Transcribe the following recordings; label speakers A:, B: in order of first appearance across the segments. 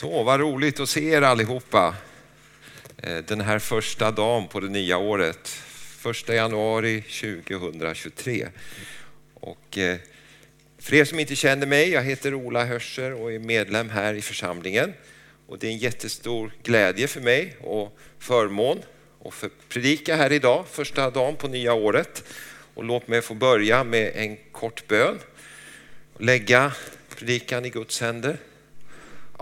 A: Så, vad roligt att se er allihopa eh, den här första dagen på det nya året. Första januari 2023. Och eh, för er som inte känner mig, jag heter Ola Hörser och är medlem här i församlingen. Och det är en jättestor glädje för mig och förmån att få predika här idag, första dagen på nya året. Och låt mig få börja med en kort bön. Lägga predikan i Guds händer.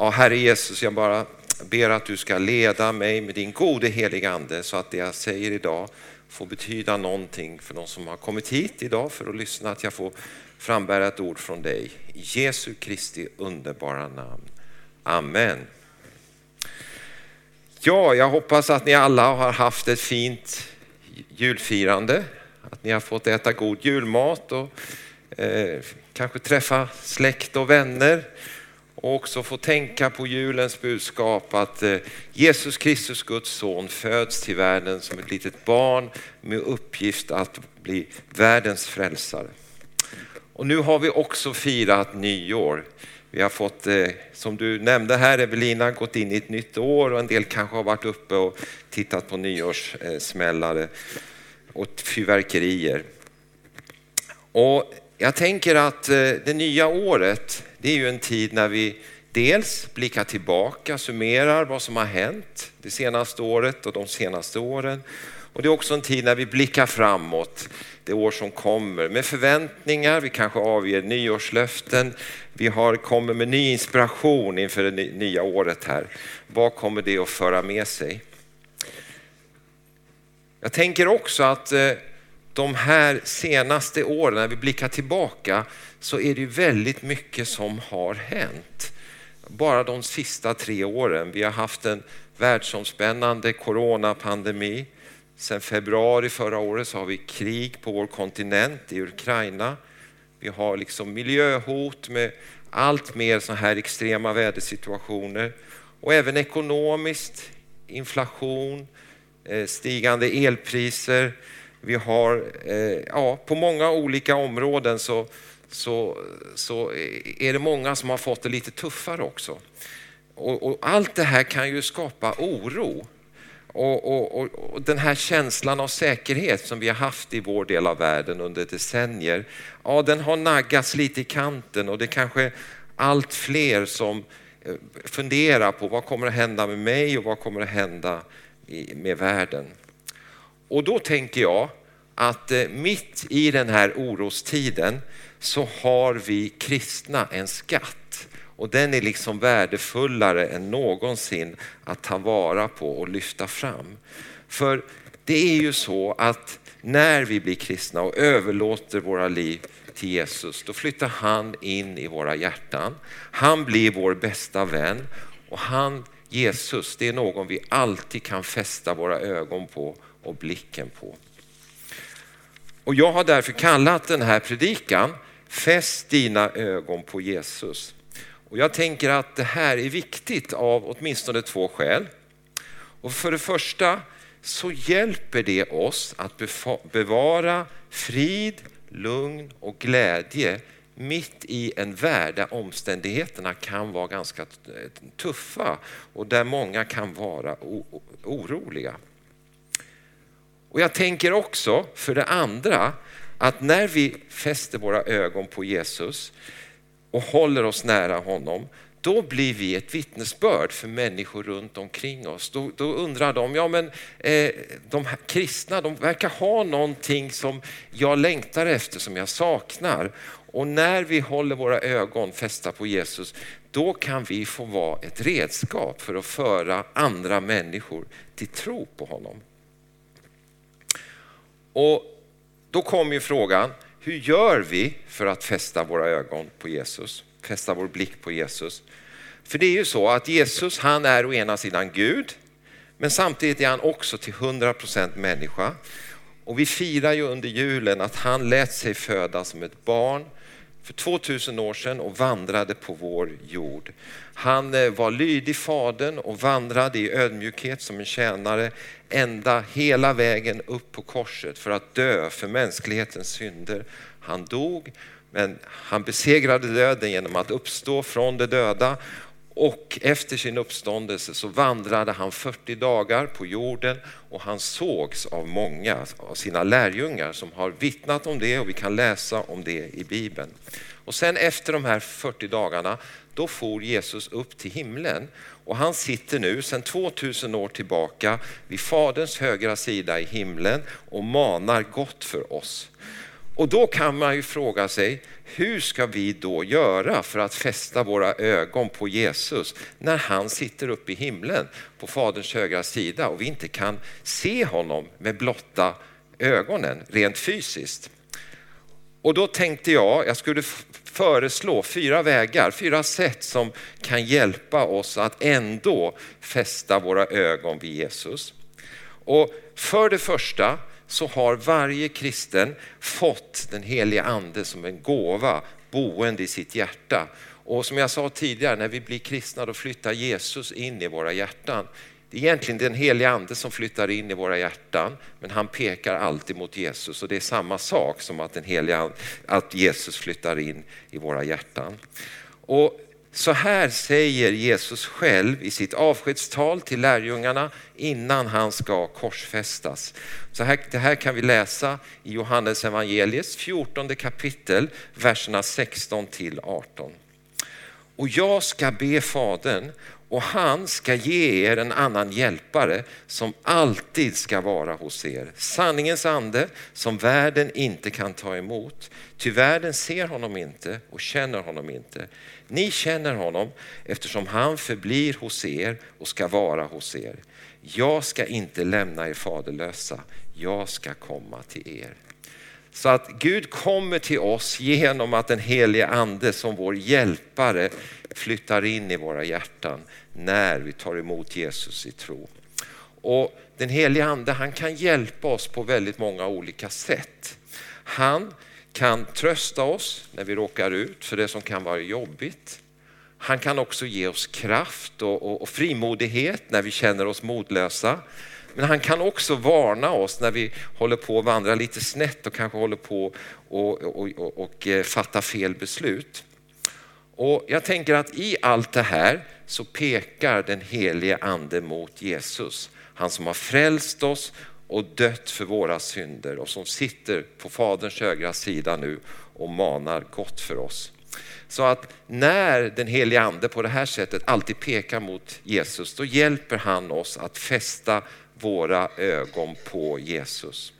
A: Ja, Herre Jesus, jag bara ber att du ska leda mig med din gode heliga Ande så att det jag säger idag får betyda någonting för de som har kommit hit idag för att lyssna, att jag får frambära ett ord från dig. I Jesu Kristi underbara namn. Amen. Ja, jag hoppas att ni alla har haft ett fint julfirande, att ni har fått äta god julmat och eh, kanske träffa släkt och vänner och också få tänka på julens budskap att eh, Jesus Kristus, Guds son, föds till världen som ett litet barn med uppgift att bli världens frälsare. Och nu har vi också firat nyår. Vi har fått, eh, som du nämnde här Evelina, gått in i ett nytt år och en del kanske har varit uppe och tittat på nyårssmällare och fyrverkerier. Och jag tänker att eh, det nya året, det är ju en tid när vi dels blickar tillbaka, summerar vad som har hänt det senaste året och de senaste åren. Och det är också en tid när vi blickar framåt, det år som kommer med förväntningar, vi kanske avger nyårslöften, vi har, kommer med ny inspiration inför det nya året här. Vad kommer det att föra med sig? Jag tänker också att eh, de här senaste åren, när vi blickar tillbaka, så är det väldigt mycket som har hänt. Bara de sista tre åren. Vi har haft en världsomspännande coronapandemi. Sen februari förra året så har vi krig på vår kontinent i Ukraina. Vi har liksom miljöhot med allt mer så här extrema vädersituationer. Och även ekonomiskt, inflation, eh, stigande elpriser, vi har, eh, ja, på många olika områden så, så, så är det många som har fått det lite tuffare också. Och, och allt det här kan ju skapa oro. Och, och, och, den här känslan av säkerhet som vi har haft i vår del av världen under decennier, ja den har naggats lite i kanten och det är kanske allt fler som eh, funderar på vad kommer att hända med mig och vad kommer att hända med världen. Och då tänker jag att eh, mitt i den här orostiden så har vi kristna en skatt och den är liksom värdefullare än någonsin att ta vara på och lyfta fram. För det är ju så att när vi blir kristna och överlåter våra liv till Jesus, då flyttar han in i våra hjärtan. Han blir vår bästa vän och han, Jesus, det är någon vi alltid kan fästa våra ögon på och blicken på. Och jag har därför kallat den här predikan Fäst dina ögon på Jesus. Och jag tänker att det här är viktigt av åtminstone två skäl. Och för det första så hjälper det oss att bevara frid, lugn och glädje mitt i en värld där omständigheterna kan vara ganska tuffa och där många kan vara oroliga. Och jag tänker också för det andra att när vi fäster våra ögon på Jesus och håller oss nära honom, då blir vi ett vittnesbörd för människor runt omkring oss. Då, då undrar de, ja men eh, de kristna, de verkar ha någonting som jag längtar efter, som jag saknar. Och när vi håller våra ögon fästa på Jesus, då kan vi få vara ett redskap för att föra andra människor till tro på honom. Och då kommer ju frågan, hur gör vi för att fästa våra ögon på Jesus? Fästa vår blick på Jesus. För det är ju så att Jesus han är å ena sidan Gud, men samtidigt är han också till 100% människa. Och vi firar ju under julen att han lät sig födas som ett barn för 2000 år sedan och vandrade på vår jord. Han eh, var lydig fadern och vandrade i ödmjukhet som en tjänare ända hela vägen upp på korset för att dö för mänsklighetens synder. Han dog, men han besegrade döden genom att uppstå från de döda och efter sin uppståndelse så vandrade han 40 dagar på jorden och han sågs av många av sina lärjungar som har vittnat om det och vi kan läsa om det i Bibeln. Och sen efter de här 40 dagarna, då for Jesus upp till himlen och han sitter nu sedan 2000 år tillbaka vid Faderns högra sida i himlen och manar gott för oss. Och då kan man ju fråga sig, hur ska vi då göra för att fästa våra ögon på Jesus när han sitter uppe i himlen på Faderns högra sida och vi inte kan se honom med blotta ögonen rent fysiskt? Och då tänkte jag, jag skulle föreslå fyra vägar, fyra sätt som kan hjälpa oss att ändå fästa våra ögon vid Jesus. Och för det första så har varje kristen fått den heliga ande som en gåva boende i sitt hjärta. Och som jag sa tidigare, när vi blir kristna då flyttar Jesus in i våra hjärtan. Det är egentligen den heliga ande som flyttar in i våra hjärtan, men han pekar alltid mot Jesus och det är samma sak som att, den heliga, att Jesus flyttar in i våra hjärtan. Och så här säger Jesus själv i sitt avskedstal till lärjungarna innan han ska korsfästas. Så här, det här kan vi läsa i Johannes evangeliets 14 kapitel, verserna 16 till 18. Och jag ska be Fadern och han ska ge er en annan hjälpare som alltid ska vara hos er. Sanningens ande som världen inte kan ta emot. Ty världen ser honom inte och känner honom inte. Ni känner honom eftersom han förblir hos er och ska vara hos er. Jag ska inte lämna er faderlösa, jag ska komma till er. Så att Gud kommer till oss genom att den helige ande som vår hjälpare flyttar in i våra hjärtan när vi tar emot Jesus i tro. Och den helige ande han kan hjälpa oss på väldigt många olika sätt. Han kan trösta oss när vi råkar ut för det som kan vara jobbigt. Han kan också ge oss kraft och, och, och frimodighet när vi känner oss modlösa. Men han kan också varna oss när vi håller på att vandra lite snett och kanske håller på och, och, och, och eh, fatta fel beslut. Och jag tänker att i allt det här så pekar den helige ande mot Jesus. Han som har frälst oss och dött för våra synder och som sitter på Faderns högra sida nu och manar gott för oss. Så att när den helige ande på det här sättet alltid pekar mot Jesus, då hjälper han oss att fästa våra ögon på Jesus.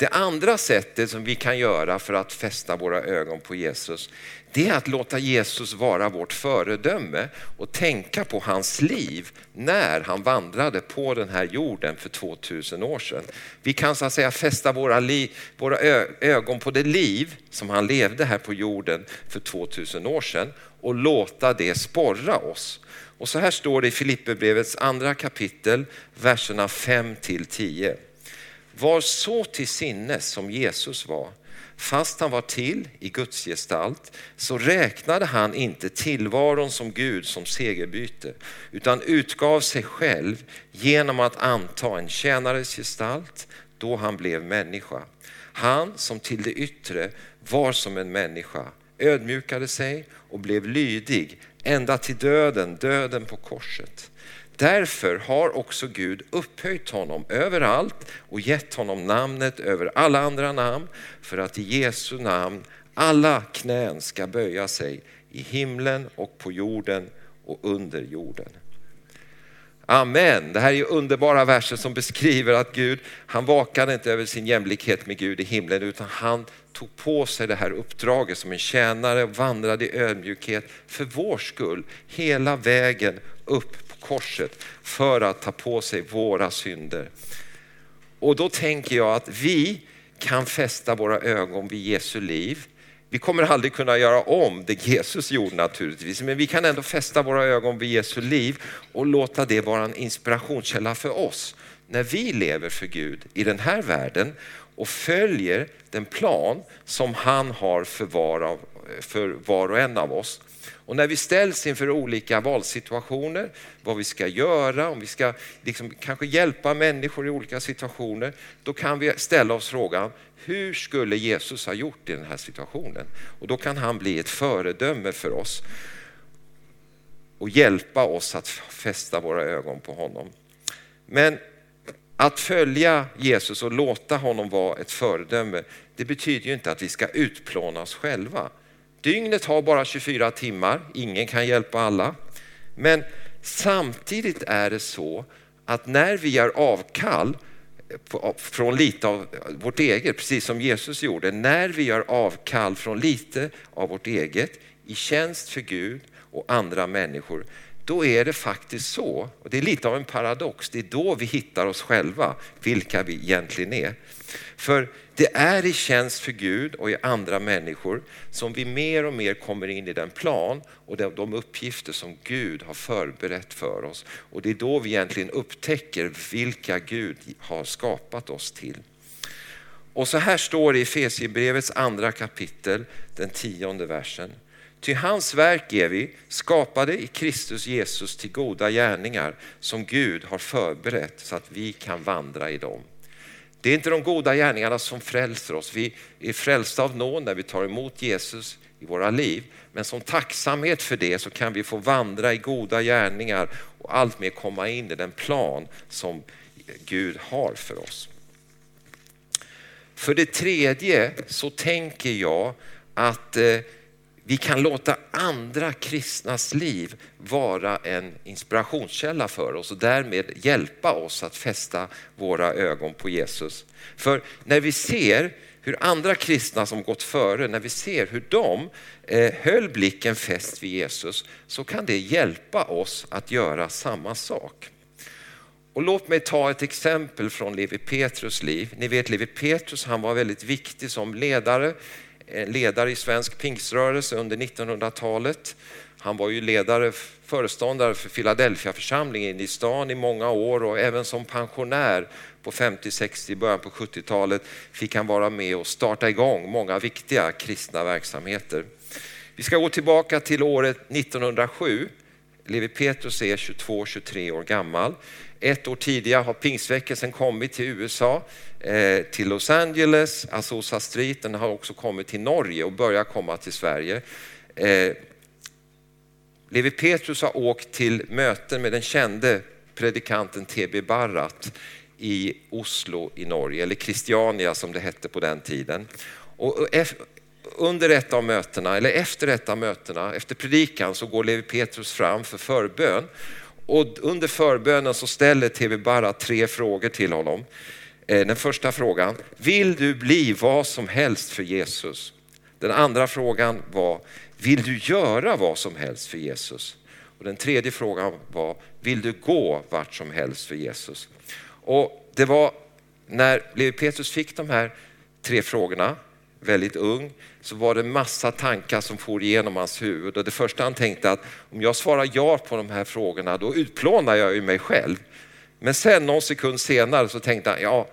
A: Det andra sättet som vi kan göra för att fästa våra ögon på Jesus, det är att låta Jesus vara vårt föredöme och tänka på hans liv när han vandrade på den här jorden för 2000 år sedan. Vi kan så att säga fästa våra, liv, våra ögon på det liv som han levde här på jorden för 2000 år sedan och låta det sporra oss. Och så här står det i Filipperbrevets andra kapitel, verserna 5 till 10. Var så till sinnes som Jesus var. Fast han var till i Guds gestalt så räknade han inte tillvaron som Gud som segerbyte utan utgav sig själv genom att anta en tjänares gestalt då han blev människa. Han som till det yttre var som en människa ödmjukade sig och blev lydig ända till döden, döden på korset. Därför har också Gud upphöjt honom överallt och gett honom namnet över alla andra namn för att i Jesu namn alla knän ska böja sig i himlen och på jorden och under jorden. Amen. Det här är ju underbara verser som beskriver att Gud, han vakade inte över sin jämlikhet med Gud i himlen utan han tog på sig det här uppdraget som en tjänare och vandrade i ödmjukhet för vår skull hela vägen upp korset för att ta på sig våra synder. Och då tänker jag att vi kan fästa våra ögon vid Jesu liv. Vi kommer aldrig kunna göra om det Jesus gjorde naturligtvis, men vi kan ändå fästa våra ögon vid Jesu liv och låta det vara en inspirationskälla för oss när vi lever för Gud i den här världen och följer den plan som han har för var, av, för var och en av oss. Och när vi ställs inför olika valsituationer, vad vi ska göra, om vi ska liksom kanske hjälpa människor i olika situationer, då kan vi ställa oss frågan, hur skulle Jesus ha gjort i den här situationen? Och då kan han bli ett föredöme för oss. och hjälpa oss att fästa våra ögon på honom. Men att följa Jesus och låta honom vara ett föredöme, det betyder ju inte att vi ska utplåna oss själva. Dygnet har bara 24 timmar, ingen kan hjälpa alla. Men samtidigt är det så att när vi gör avkall från lite av vårt eget, precis som Jesus gjorde, när vi gör avkall från lite av vårt eget i tjänst för Gud och andra människor, då är det faktiskt så, och det är lite av en paradox, det är då vi hittar oss själva, vilka vi egentligen är. För det är i tjänst för Gud och i andra människor som vi mer och mer kommer in i den plan och de uppgifter som Gud har förberett för oss. Och det är då vi egentligen upptäcker vilka Gud har skapat oss till. Och så här står det i Efesierbrevets andra kapitel, den tionde versen. Ty hans verk är vi, skapade i Kristus Jesus till goda gärningar som Gud har förberett så att vi kan vandra i dem. Det är inte de goda gärningarna som frälser oss. Vi är frälsta av nåd när vi tar emot Jesus i våra liv. Men som tacksamhet för det så kan vi få vandra i goda gärningar och alltmer komma in i den plan som Gud har för oss. För det tredje så tänker jag att eh, vi kan låta andra kristnas liv vara en inspirationskälla för oss och därmed hjälpa oss att fästa våra ögon på Jesus. För när vi ser hur andra kristna som gått före, när vi ser hur de eh, höll blicken fäst vid Jesus, så kan det hjälpa oss att göra samma sak. Och låt mig ta ett exempel från Levi Petrus liv. Ni vet Levi Petrus, han var väldigt viktig som ledare Eh, ledare i svensk pingströrelse under 1900-talet. Han var ju ledare, föreståndare för Philadelphia-församlingen i stan i många år och även som pensionär på 50, 60, början på 70-talet fick han vara med och starta igång många viktiga kristna verksamheter. Vi ska gå tillbaka till året 1907. Levi Petrus är 22-23 år gammal. Ett år tidigare har pingstväckelsen kommit till USA, eh, till Los Angeles, alltså Azusa Street. Den har också kommit till Norge och börjar komma till Sverige. Eh, Levi Petrus har åkt till möten med den kände predikanten T.B. Barrat i Oslo i Norge, eller Christiania som det hette på den tiden. Och under ett av mötena, eller efter ett av mötena, efter predikan så går Levi Petrus fram för förbön och under förbönen så ställer TV Barra tre frågor till honom. Eh, den första frågan, vill du bli vad som helst för Jesus? Den andra frågan var, vill du göra vad som helst för Jesus? Och den tredje frågan var, vill du gå vart som helst för Jesus? Och det var när Levi Petrus fick de här tre frågorna, väldigt ung, så var det massa tankar som for igenom hans huvud. Och det första han tänkte att om jag svarar ja på de här frågorna då utplånar jag ju mig själv. Men sen någon sekund senare så tänkte han, ja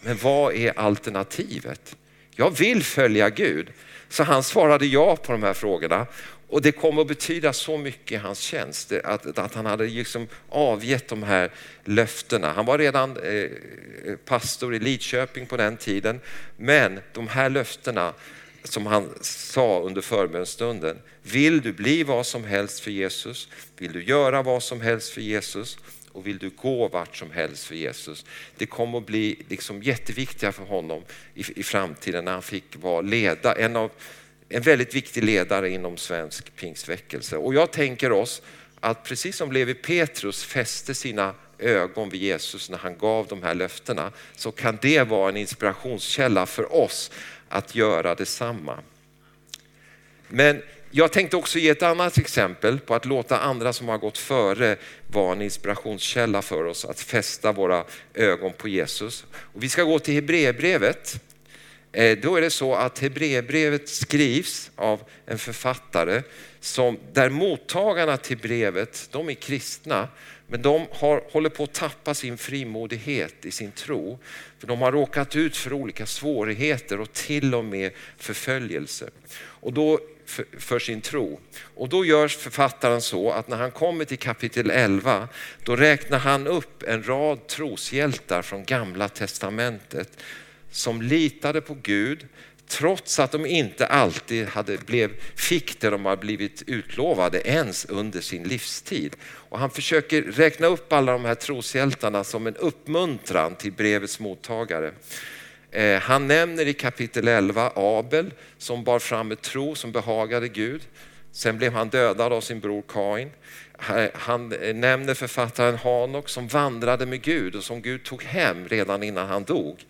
A: men vad är alternativet? Jag vill följa Gud. Så han svarade ja på de här frågorna. Och det kom att betyda så mycket i hans tjänst, att, att han hade liksom avgett de här löftena. Han var redan eh, eh, pastor i Lidköping på den tiden, men de här löftena som han sa under förbönstunden. Vill du bli vad som helst för Jesus? Vill du göra vad som helst för Jesus? Och vill du gå vart som helst för Jesus? Det kommer att bli liksom jätteviktiga för honom i, i framtiden när han fick vara leda, en, av, en väldigt viktig ledare inom svensk pingstväckelse. Och jag tänker oss att precis som Levi Petrus fäste sina ögon vid Jesus när han gav de här löftena, så kan det vara en inspirationskälla för oss att göra detsamma. Men jag tänkte också ge ett annat exempel på att låta andra som har gått före vara en inspirationskälla för oss att fästa våra ögon på Jesus. Och vi ska gå till Hebreerbrevet. Eh, då är det så att Hebreerbrevet skrivs av en författare som, där mottagarna till brevet, de är kristna men de har, håller på att tappa sin frimodighet i sin tro. För de har råkat ut för olika svårigheter och till och med förföljelse. Och då, för, för sin tro. Och då gör författaren så att när han kommer till kapitel 11, då räknar han upp en rad troshjältar från gamla testamentet som litade på Gud, trots att de inte alltid hade blev, fick det de hade blivit utlovade ens under sin livstid. Och han försöker räkna upp alla de här troshjältarna som en uppmuntran till brevets mottagare. Eh, han nämner i kapitel 11 Abel som bar fram ett tro som behagade Gud. Sen blev han dödad av sin bror Kain. Han eh, nämner författaren Hanok som vandrade med Gud och som Gud tog hem redan innan han dog.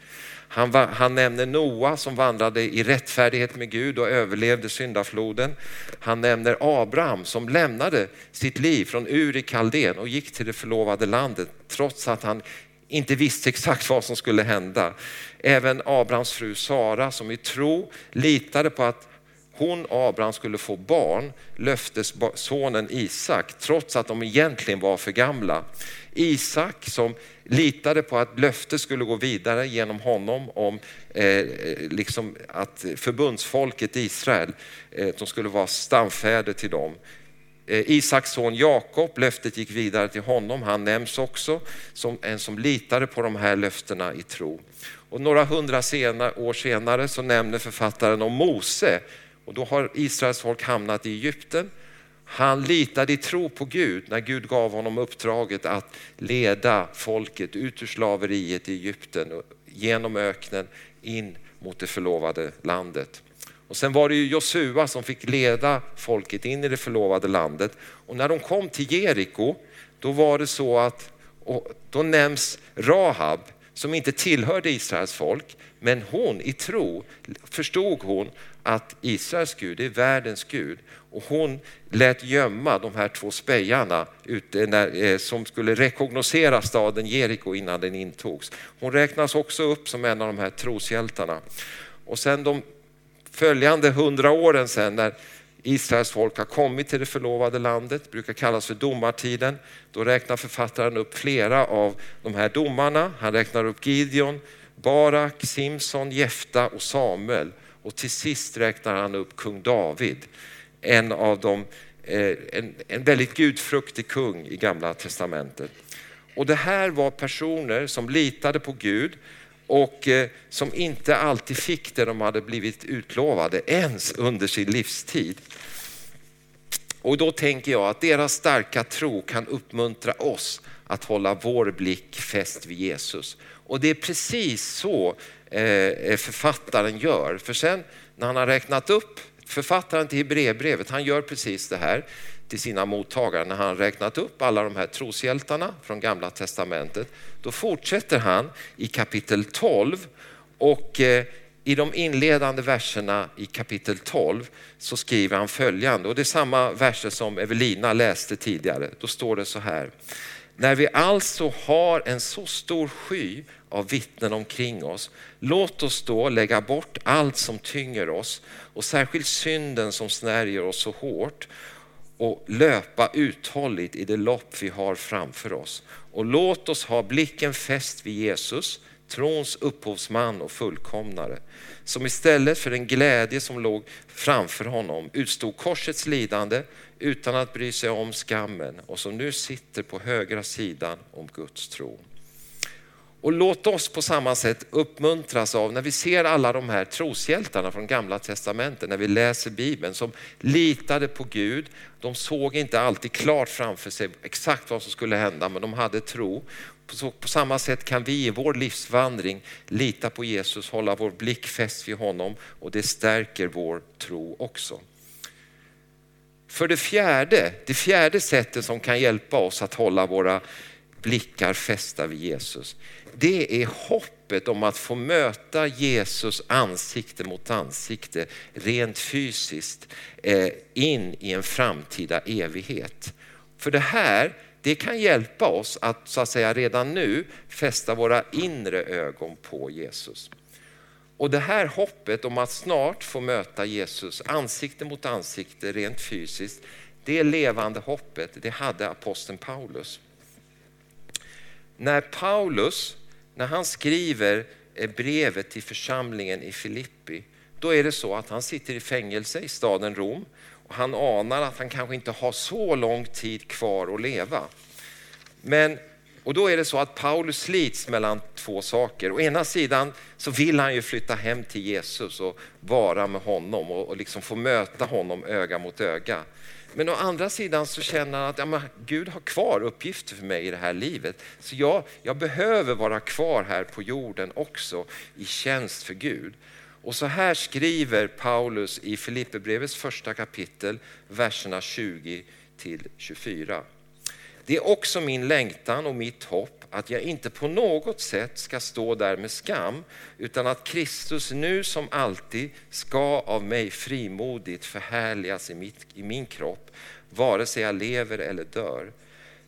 A: Han, han nämner Noa som vandrade i rättfärdighet med Gud och överlevde syndafloden. Han nämner Abraham som lämnade sitt liv från Ur i Kaldén och gick till det förlovade landet trots att han inte visste exakt vad som skulle hända. Även Abrahams fru Sara som i tro litade på att hon och Abraham skulle få barn, löftessonen Isak, trots att de egentligen var för gamla. Isak som litade på att löftet skulle gå vidare genom honom om eh, liksom att förbundsfolket Israel, eh, de skulle vara stamfäder till dem. Eh, Isaks son Jakob, löftet gick vidare till honom. Han nämns också som en som litade på de här löftena i tro. Och några hundra senare, år senare så nämner författaren om Mose och då har Israels folk hamnat i Egypten. Han litade i tro på Gud när Gud gav honom uppdraget att leda folket ut ur slaveriet i Egypten genom öknen in mot det förlovade landet. Och sen var det ju Josua som fick leda folket in i det förlovade landet. Och när de kom till Jeriko, då var det så att, då nämns Rahab som inte tillhörde Israels folk, men hon i tro förstod hon att Israels Gud är världens Gud och hon lät gömma de här två spejarna ute när, eh, som skulle rekognosera staden Jeriko innan den intogs. Hon räknas också upp som en av de här troshjältarna. Och sen de följande hundra åren sen när Israels folk har kommit till det förlovade landet, brukar kallas för domartiden. Då räknar författaren upp flera av de här domarna. Han räknar upp Gideon, Barak, Simson, Jefta och Samuel. Och till sist räknar han upp kung David, en av de, eh, en, en väldigt gudfruktig kung i gamla testamentet. Och det här var personer som litade på Gud och eh, som inte alltid fick det de hade blivit utlovade ens under sin livstid. Och då tänker jag att deras starka tro kan uppmuntra oss att hålla vår blick fäst vid Jesus. Och det är precis så Eh, eh, författaren gör. För sen när han har räknat upp, författaren till Hebreerbrevet, han gör precis det här till sina mottagare när han räknat upp alla de här troshjältarna från gamla testamentet. Då fortsätter han i kapitel 12 och eh, i de inledande verserna i kapitel 12 så skriver han följande och det är samma verser som Evelina läste tidigare. Då står det så här. När vi alltså har en så stor sky av vittnen omkring oss, låt oss då lägga bort allt som tynger oss och särskilt synden som snärjer oss så hårt och löpa uthålligt i det lopp vi har framför oss. Och låt oss ha blicken fäst vid Jesus, trons upphovsman och fullkomnare, som istället för den glädje som låg framför honom utstod korsets lidande utan att bry sig om skammen och som nu sitter på högra sidan om Guds tron. Och låt oss på samma sätt uppmuntras av när vi ser alla de här troshjältarna från gamla testamentet, när vi läser Bibeln som litade på Gud. De såg inte alltid klart framför sig exakt vad som skulle hända, men de hade tro. Så på samma sätt kan vi i vår livsvandring lita på Jesus, hålla vår blick fäst vid honom och det stärker vår tro också. För det fjärde, det fjärde sättet som kan hjälpa oss att hålla våra blickar fästa vid Jesus, det är hoppet om att få möta Jesus ansikte mot ansikte, rent fysiskt, eh, in i en framtida evighet. För det här, det kan hjälpa oss att så att säga redan nu fästa våra inre ögon på Jesus. Och det här hoppet om att snart få möta Jesus ansikte mot ansikte rent fysiskt, det levande hoppet, det hade aposteln Paulus. När Paulus när han skriver eh, brevet till församlingen i Filippi, då är det så att han sitter i fängelse i staden Rom och han anar att han kanske inte har så lång tid kvar att leva. Men och då är det så att Paulus slits mellan två saker. Å ena sidan så vill han ju flytta hem till Jesus och vara med honom och, och liksom få möta honom öga mot öga. Men å andra sidan så känner han att ja, Gud har kvar uppgifter för mig i det här livet. Så jag, jag behöver vara kvar här på jorden också i tjänst för Gud. Och så här skriver Paulus i Filipperbrevets första kapitel, verserna 20 till 24. Det är också min längtan och mitt hopp att jag inte på något sätt ska stå där med skam, utan att Kristus nu som alltid ska av mig frimodigt förhärligas i, mitt, i min kropp, vare sig jag lever eller dör.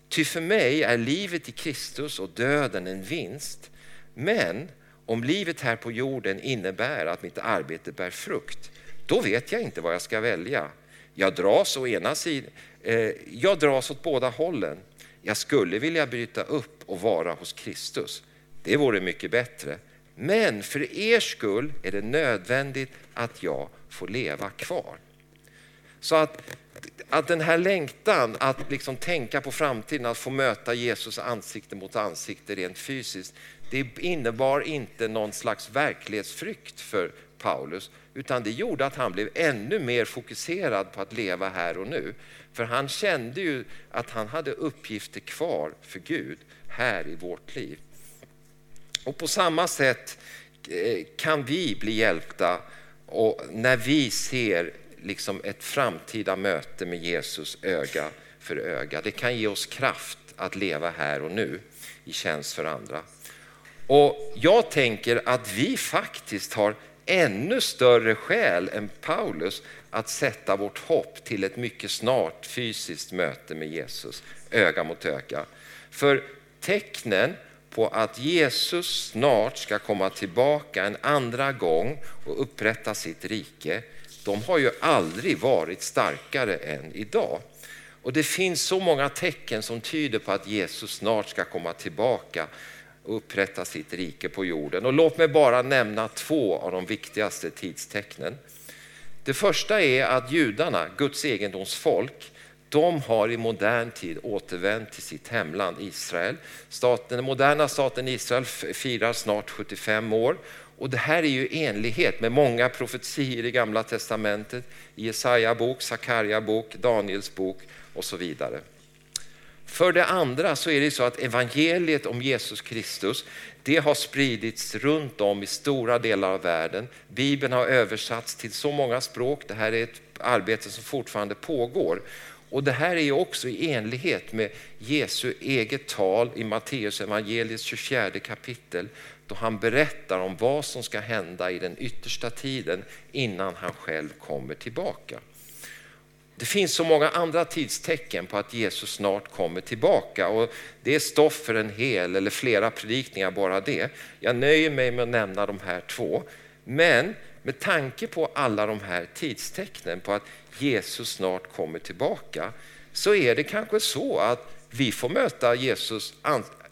A: Ty för mig är livet i Kristus och döden en vinst. Men om livet här på jorden innebär att mitt arbete bär frukt, då vet jag inte vad jag ska välja. Jag dras å ena sidan, eh, jag dras åt båda hållen. Jag skulle vilja bryta upp och vara hos Kristus. Det vore mycket bättre. Men för er skull är det nödvändigt att jag får leva kvar. Så att, att den här längtan att liksom tänka på framtiden, att få möta Jesus ansikte mot ansikte rent fysiskt, det innebar inte någon slags verklighetsfrykt för Paulus, utan det gjorde att han blev ännu mer fokuserad på att leva här och nu. För han kände ju att han hade uppgifter kvar för Gud här i vårt liv. Och på samma sätt eh, kan vi bli hjälpta och när vi ser liksom ett framtida möte med Jesus öga för öga. Det kan ge oss kraft att leva här och nu i tjänst för andra. Och jag tänker att vi faktiskt har ännu större skäl än Paulus att sätta vårt hopp till ett mycket snart fysiskt möte med Jesus, öga mot öga. För tecknen på att Jesus snart ska komma tillbaka en andra gång och upprätta sitt rike, de har ju aldrig varit starkare än idag. Och det finns så många tecken som tyder på att Jesus snart ska komma tillbaka upprätta sitt rike på jorden. Och låt mig bara nämna två av de viktigaste tidstecknen. Det första är att judarna, Guds egendomsfolk, de har i modern tid återvänt till sitt hemland Israel. Staten, den moderna staten Israel firar snart 75 år och det här är ju enlighet med många profetier i gamla testamentet, Jesaja bok, Sakarja bok, Daniels bok och så vidare. För det andra så är det så att evangeliet om Jesus Kristus, det har spridits runt om i stora delar av världen. Bibeln har översatts till så många språk. Det här är ett arbete som fortfarande pågår. Och det här är också i enlighet med Jesu eget tal i Matteus evangeliets 24 kapitel då han berättar om vad som ska hända i den yttersta tiden innan han själv kommer tillbaka. Det finns så många andra tidstecken på att Jesus snart kommer tillbaka och det är stoff för en hel eller flera predikningar bara det. Jag nöjer mig med att nämna de här två. Men med tanke på alla de här tidstecknen på att Jesus snart kommer tillbaka så är det kanske så att vi får möta Jesus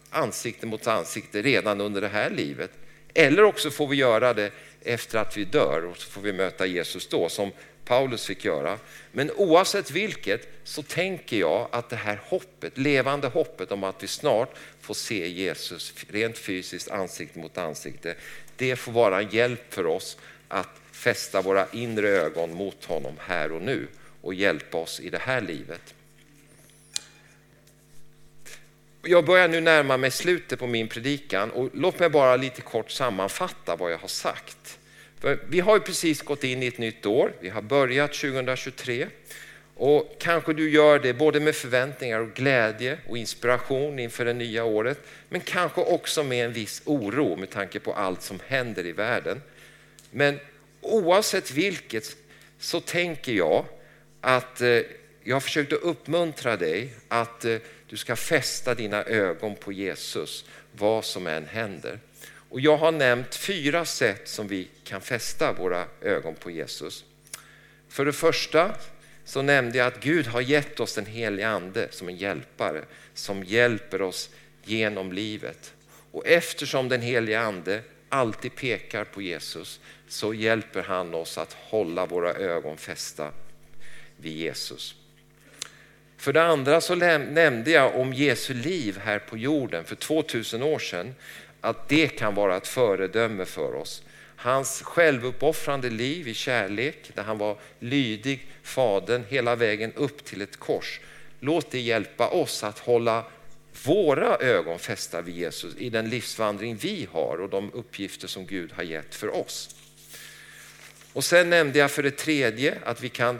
A: ansikte mot ansikte redan under det här livet. Eller också får vi göra det efter att vi dör och så får vi möta Jesus då som Paulus fick göra. Men oavsett vilket så tänker jag att det här hoppet, levande hoppet om att vi snart får se Jesus rent fysiskt ansikte mot ansikte, det får vara en hjälp för oss att fästa våra inre ögon mot honom här och nu och hjälpa oss i det här livet. Jag börjar nu närma mig slutet på min predikan och låt mig bara lite kort sammanfatta vad jag har sagt. För vi har precis gått in i ett nytt år, vi har börjat 2023 och kanske du gör det både med förväntningar och glädje och inspiration inför det nya året, men kanske också med en viss oro med tanke på allt som händer i världen. Men oavsett vilket så tänker jag att eh, jag har försökt att uppmuntra dig att eh, du ska fästa dina ögon på Jesus vad som än händer. Och jag har nämnt fyra sätt som vi kan fästa våra ögon på Jesus. För det första så nämnde jag att Gud har gett oss den helige ande som en hjälpare som hjälper oss genom livet. Och eftersom den helige ande alltid pekar på Jesus så hjälper han oss att hålla våra ögon fästa vid Jesus. För det andra så nämnde jag om Jesu liv här på jorden för 2000 år sedan, att det kan vara ett föredöme för oss. Hans självuppoffrande liv i kärlek, där han var lydig Fadern hela vägen upp till ett kors. Låt det hjälpa oss att hålla våra ögon fästa vid Jesus i den livsvandring vi har och de uppgifter som Gud har gett för oss. Och sen nämnde jag för det tredje att vi kan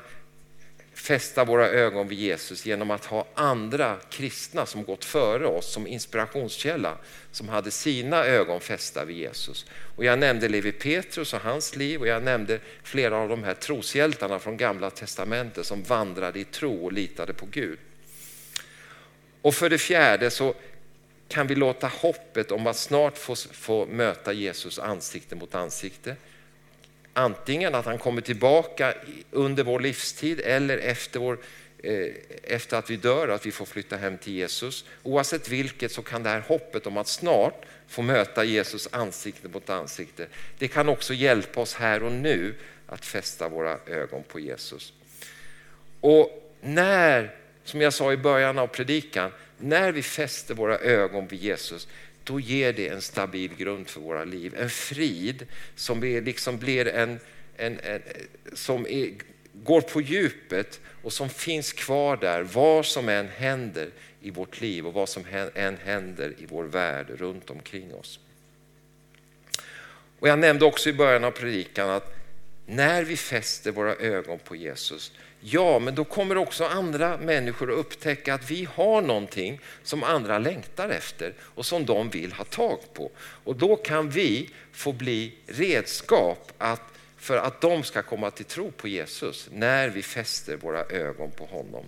A: fästa våra ögon vid Jesus genom att ha andra kristna som gått före oss som inspirationskälla, som hade sina ögon fästa vid Jesus. Och jag nämnde Levi Petrus och hans liv och jag nämnde flera av de här troshjältarna från gamla testamentet som vandrade i tro och litade på Gud. Och för det fjärde så kan vi låta hoppet om att snart få, få möta Jesus ansikte mot ansikte Antingen att han kommer tillbaka under vår livstid eller efter, vår, eh, efter att vi dör, att vi får flytta hem till Jesus. Oavsett vilket så kan det här hoppet om att snart få möta Jesus ansikte mot ansikte, det kan också hjälpa oss här och nu att fästa våra ögon på Jesus. Och när, som jag sa i början av predikan, när vi fäster våra ögon vid Jesus, då ger det en stabil grund för våra liv. En frid som är, liksom blir en, en, en som är, går på djupet och som finns kvar där vad som än händer i vårt liv och vad som än händer i vår värld runt omkring oss. Och jag nämnde också i början av predikan att när vi fäster våra ögon på Jesus Ja, men då kommer också andra människor att upptäcka att vi har någonting som andra längtar efter och som de vill ha tag på. Och då kan vi få bli redskap att, för att de ska komma till tro på Jesus när vi fäster våra ögon på honom.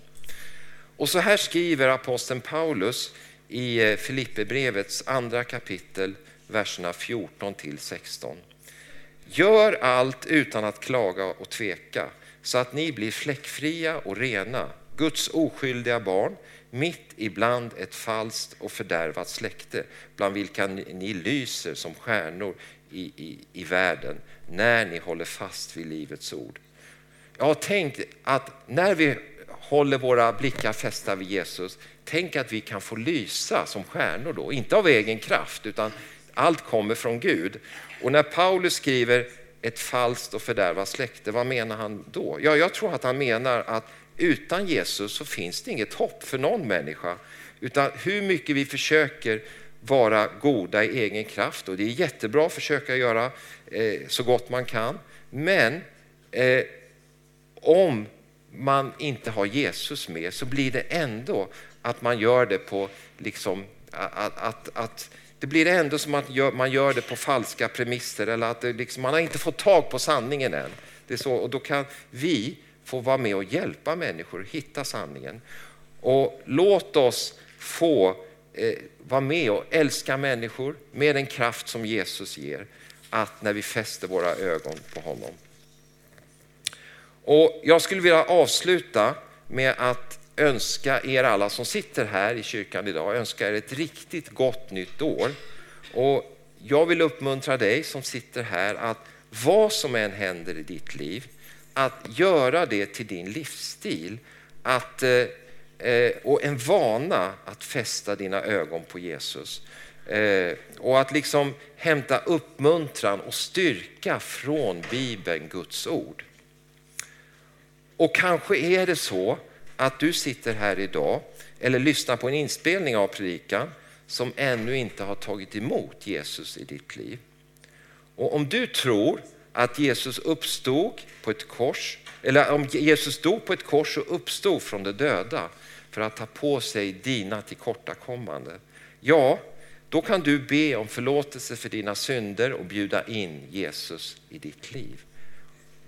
A: Och så här skriver aposteln Paulus i eh, Filipperbrevets andra kapitel, verserna 14 till 16. Gör allt utan att klaga och tveka så att ni blir fläckfria och rena, Guds oskyldiga barn, mitt ibland ett falskt och fördärvat släkte, bland vilka ni lyser som stjärnor i, i, i världen, när ni håller fast vid livets ord. Jag har tänkt att när vi håller våra blickar fästa vid Jesus, tänk att vi kan få lysa som stjärnor då, inte av egen kraft, utan allt kommer från Gud. Och när Paulus skriver ett falskt och fördärvat släkte, vad menar han då? Ja, jag tror att han menar att utan Jesus så finns det inget hopp för någon människa. Utan hur mycket vi försöker vara goda i egen kraft och det är jättebra att försöka göra eh, så gott man kan. Men eh, om man inte har Jesus med så blir det ändå att man gör det på liksom att, att, att det blir ändå som att man gör det på falska premisser eller att liksom, man har inte fått tag på sanningen än. Det är så, och då kan vi få vara med och hjälpa människor att hitta sanningen. Och låt oss få eh, vara med och älska människor med den kraft som Jesus ger, att när vi fäster våra ögon på honom. Och Jag skulle vilja avsluta med att önska er alla som sitter här i kyrkan idag, önska er ett riktigt gott nytt år. Och jag vill uppmuntra dig som sitter här att vad som än händer i ditt liv, att göra det till din livsstil. Att, eh, eh och en vana att fästa dina ögon på Jesus. Eh, och att liksom hämta uppmuntran och styrka från Bibeln, Guds ord. Och kanske är det så att du sitter här idag eller lyssnar på en inspelning av predikan som ännu inte har tagit emot Jesus i ditt liv. Och om du tror att Jesus uppstod på ett kors, eller om Jesus dog på ett kors och uppstod från de döda för att ta på sig dina tillkortakommanden. Ja, då kan du be om förlåtelse för dina synder och bjuda in Jesus i ditt liv.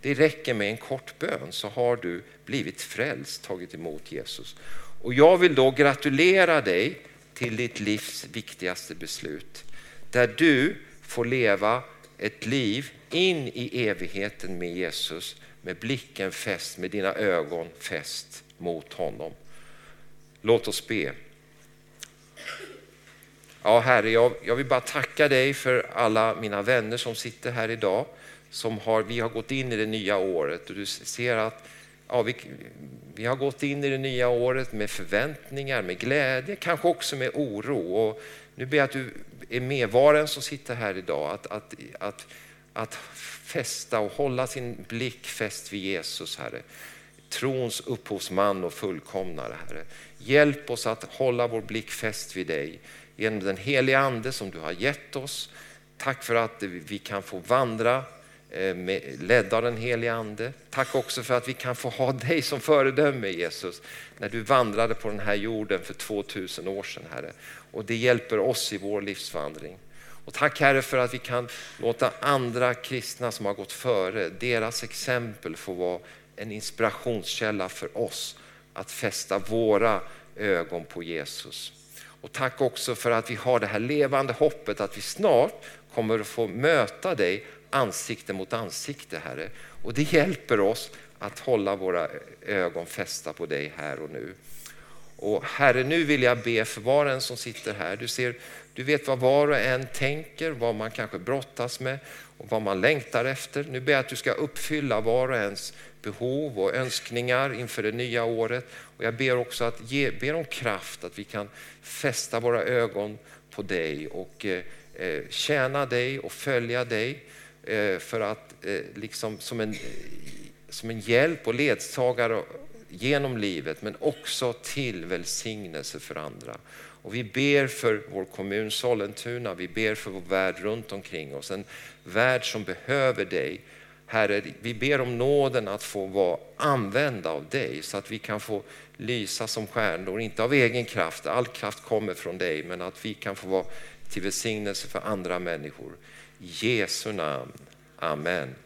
A: Det räcker med en kort bön så har du blivit frälst, tagit emot Jesus. Och jag vill då gratulera dig till ditt livs viktigaste beslut. Där du får leva ett liv in i evigheten med Jesus med blicken fäst, med dina ögon fäst mot honom. Låt oss be. Ja, Herre, jag, jag vill bara tacka dig för alla mina vänner som sitter här idag som har, vi har gått in i det nya året och du ser att ja, vi, vi har gått in i det nya året med förväntningar, med glädje, kanske också med oro. Och nu ber jag att du är med var en som sitter här idag, att, att, att, att fästa och hålla sin blick fäst vid Jesus, Herre. Trons upphovsman och fullkomnare, Herre. Hjälp oss att hålla vår blick fäst vid dig genom den heliga Ande som du har gett oss. Tack för att vi kan få vandra Eh, ledda av den helige Ande. Tack också för att vi kan få ha dig som föredöme Jesus, när du vandrade på den här jorden för 2000 år sedan Herre. Och det hjälper oss i vår livsvandring. Och tack Herre för att vi kan låta andra kristna som har gått före, deras exempel få vara en inspirationskälla för oss att fästa våra ögon på Jesus. Och tack också för att vi har det här levande hoppet att vi snart kommer att få möta dig ansikte mot ansikte, Herre. Och det hjälper oss att hålla våra ögon fästa på dig här och nu. Och Herre, nu vill jag be för var och en som sitter här. Du, ser, du vet vad var och en tänker, vad man kanske brottas med och vad man längtar efter. Nu ber jag att du ska uppfylla var och ens behov och önskningar inför det nya året. Och jag ber också att ge, ber om kraft, att vi kan fästa våra ögon på dig och eh, eh tjäna dig och följa dig. Eh, för att eh, liksom som en, som en hjälp och ledsagare genom livet men också till välsignelse för andra. Och vi ber för vår kommun Sollentuna, vi ber för vår värld runt omkring oss, en värld som behöver dig. Herre, vi ber om nåden att få vara använda av dig så att vi kan få lysa som stjärnor, inte av egen kraft, all kraft kommer från dig, men att vi kan få vara till välsignelse för andra människor. Jesu namn. Amen.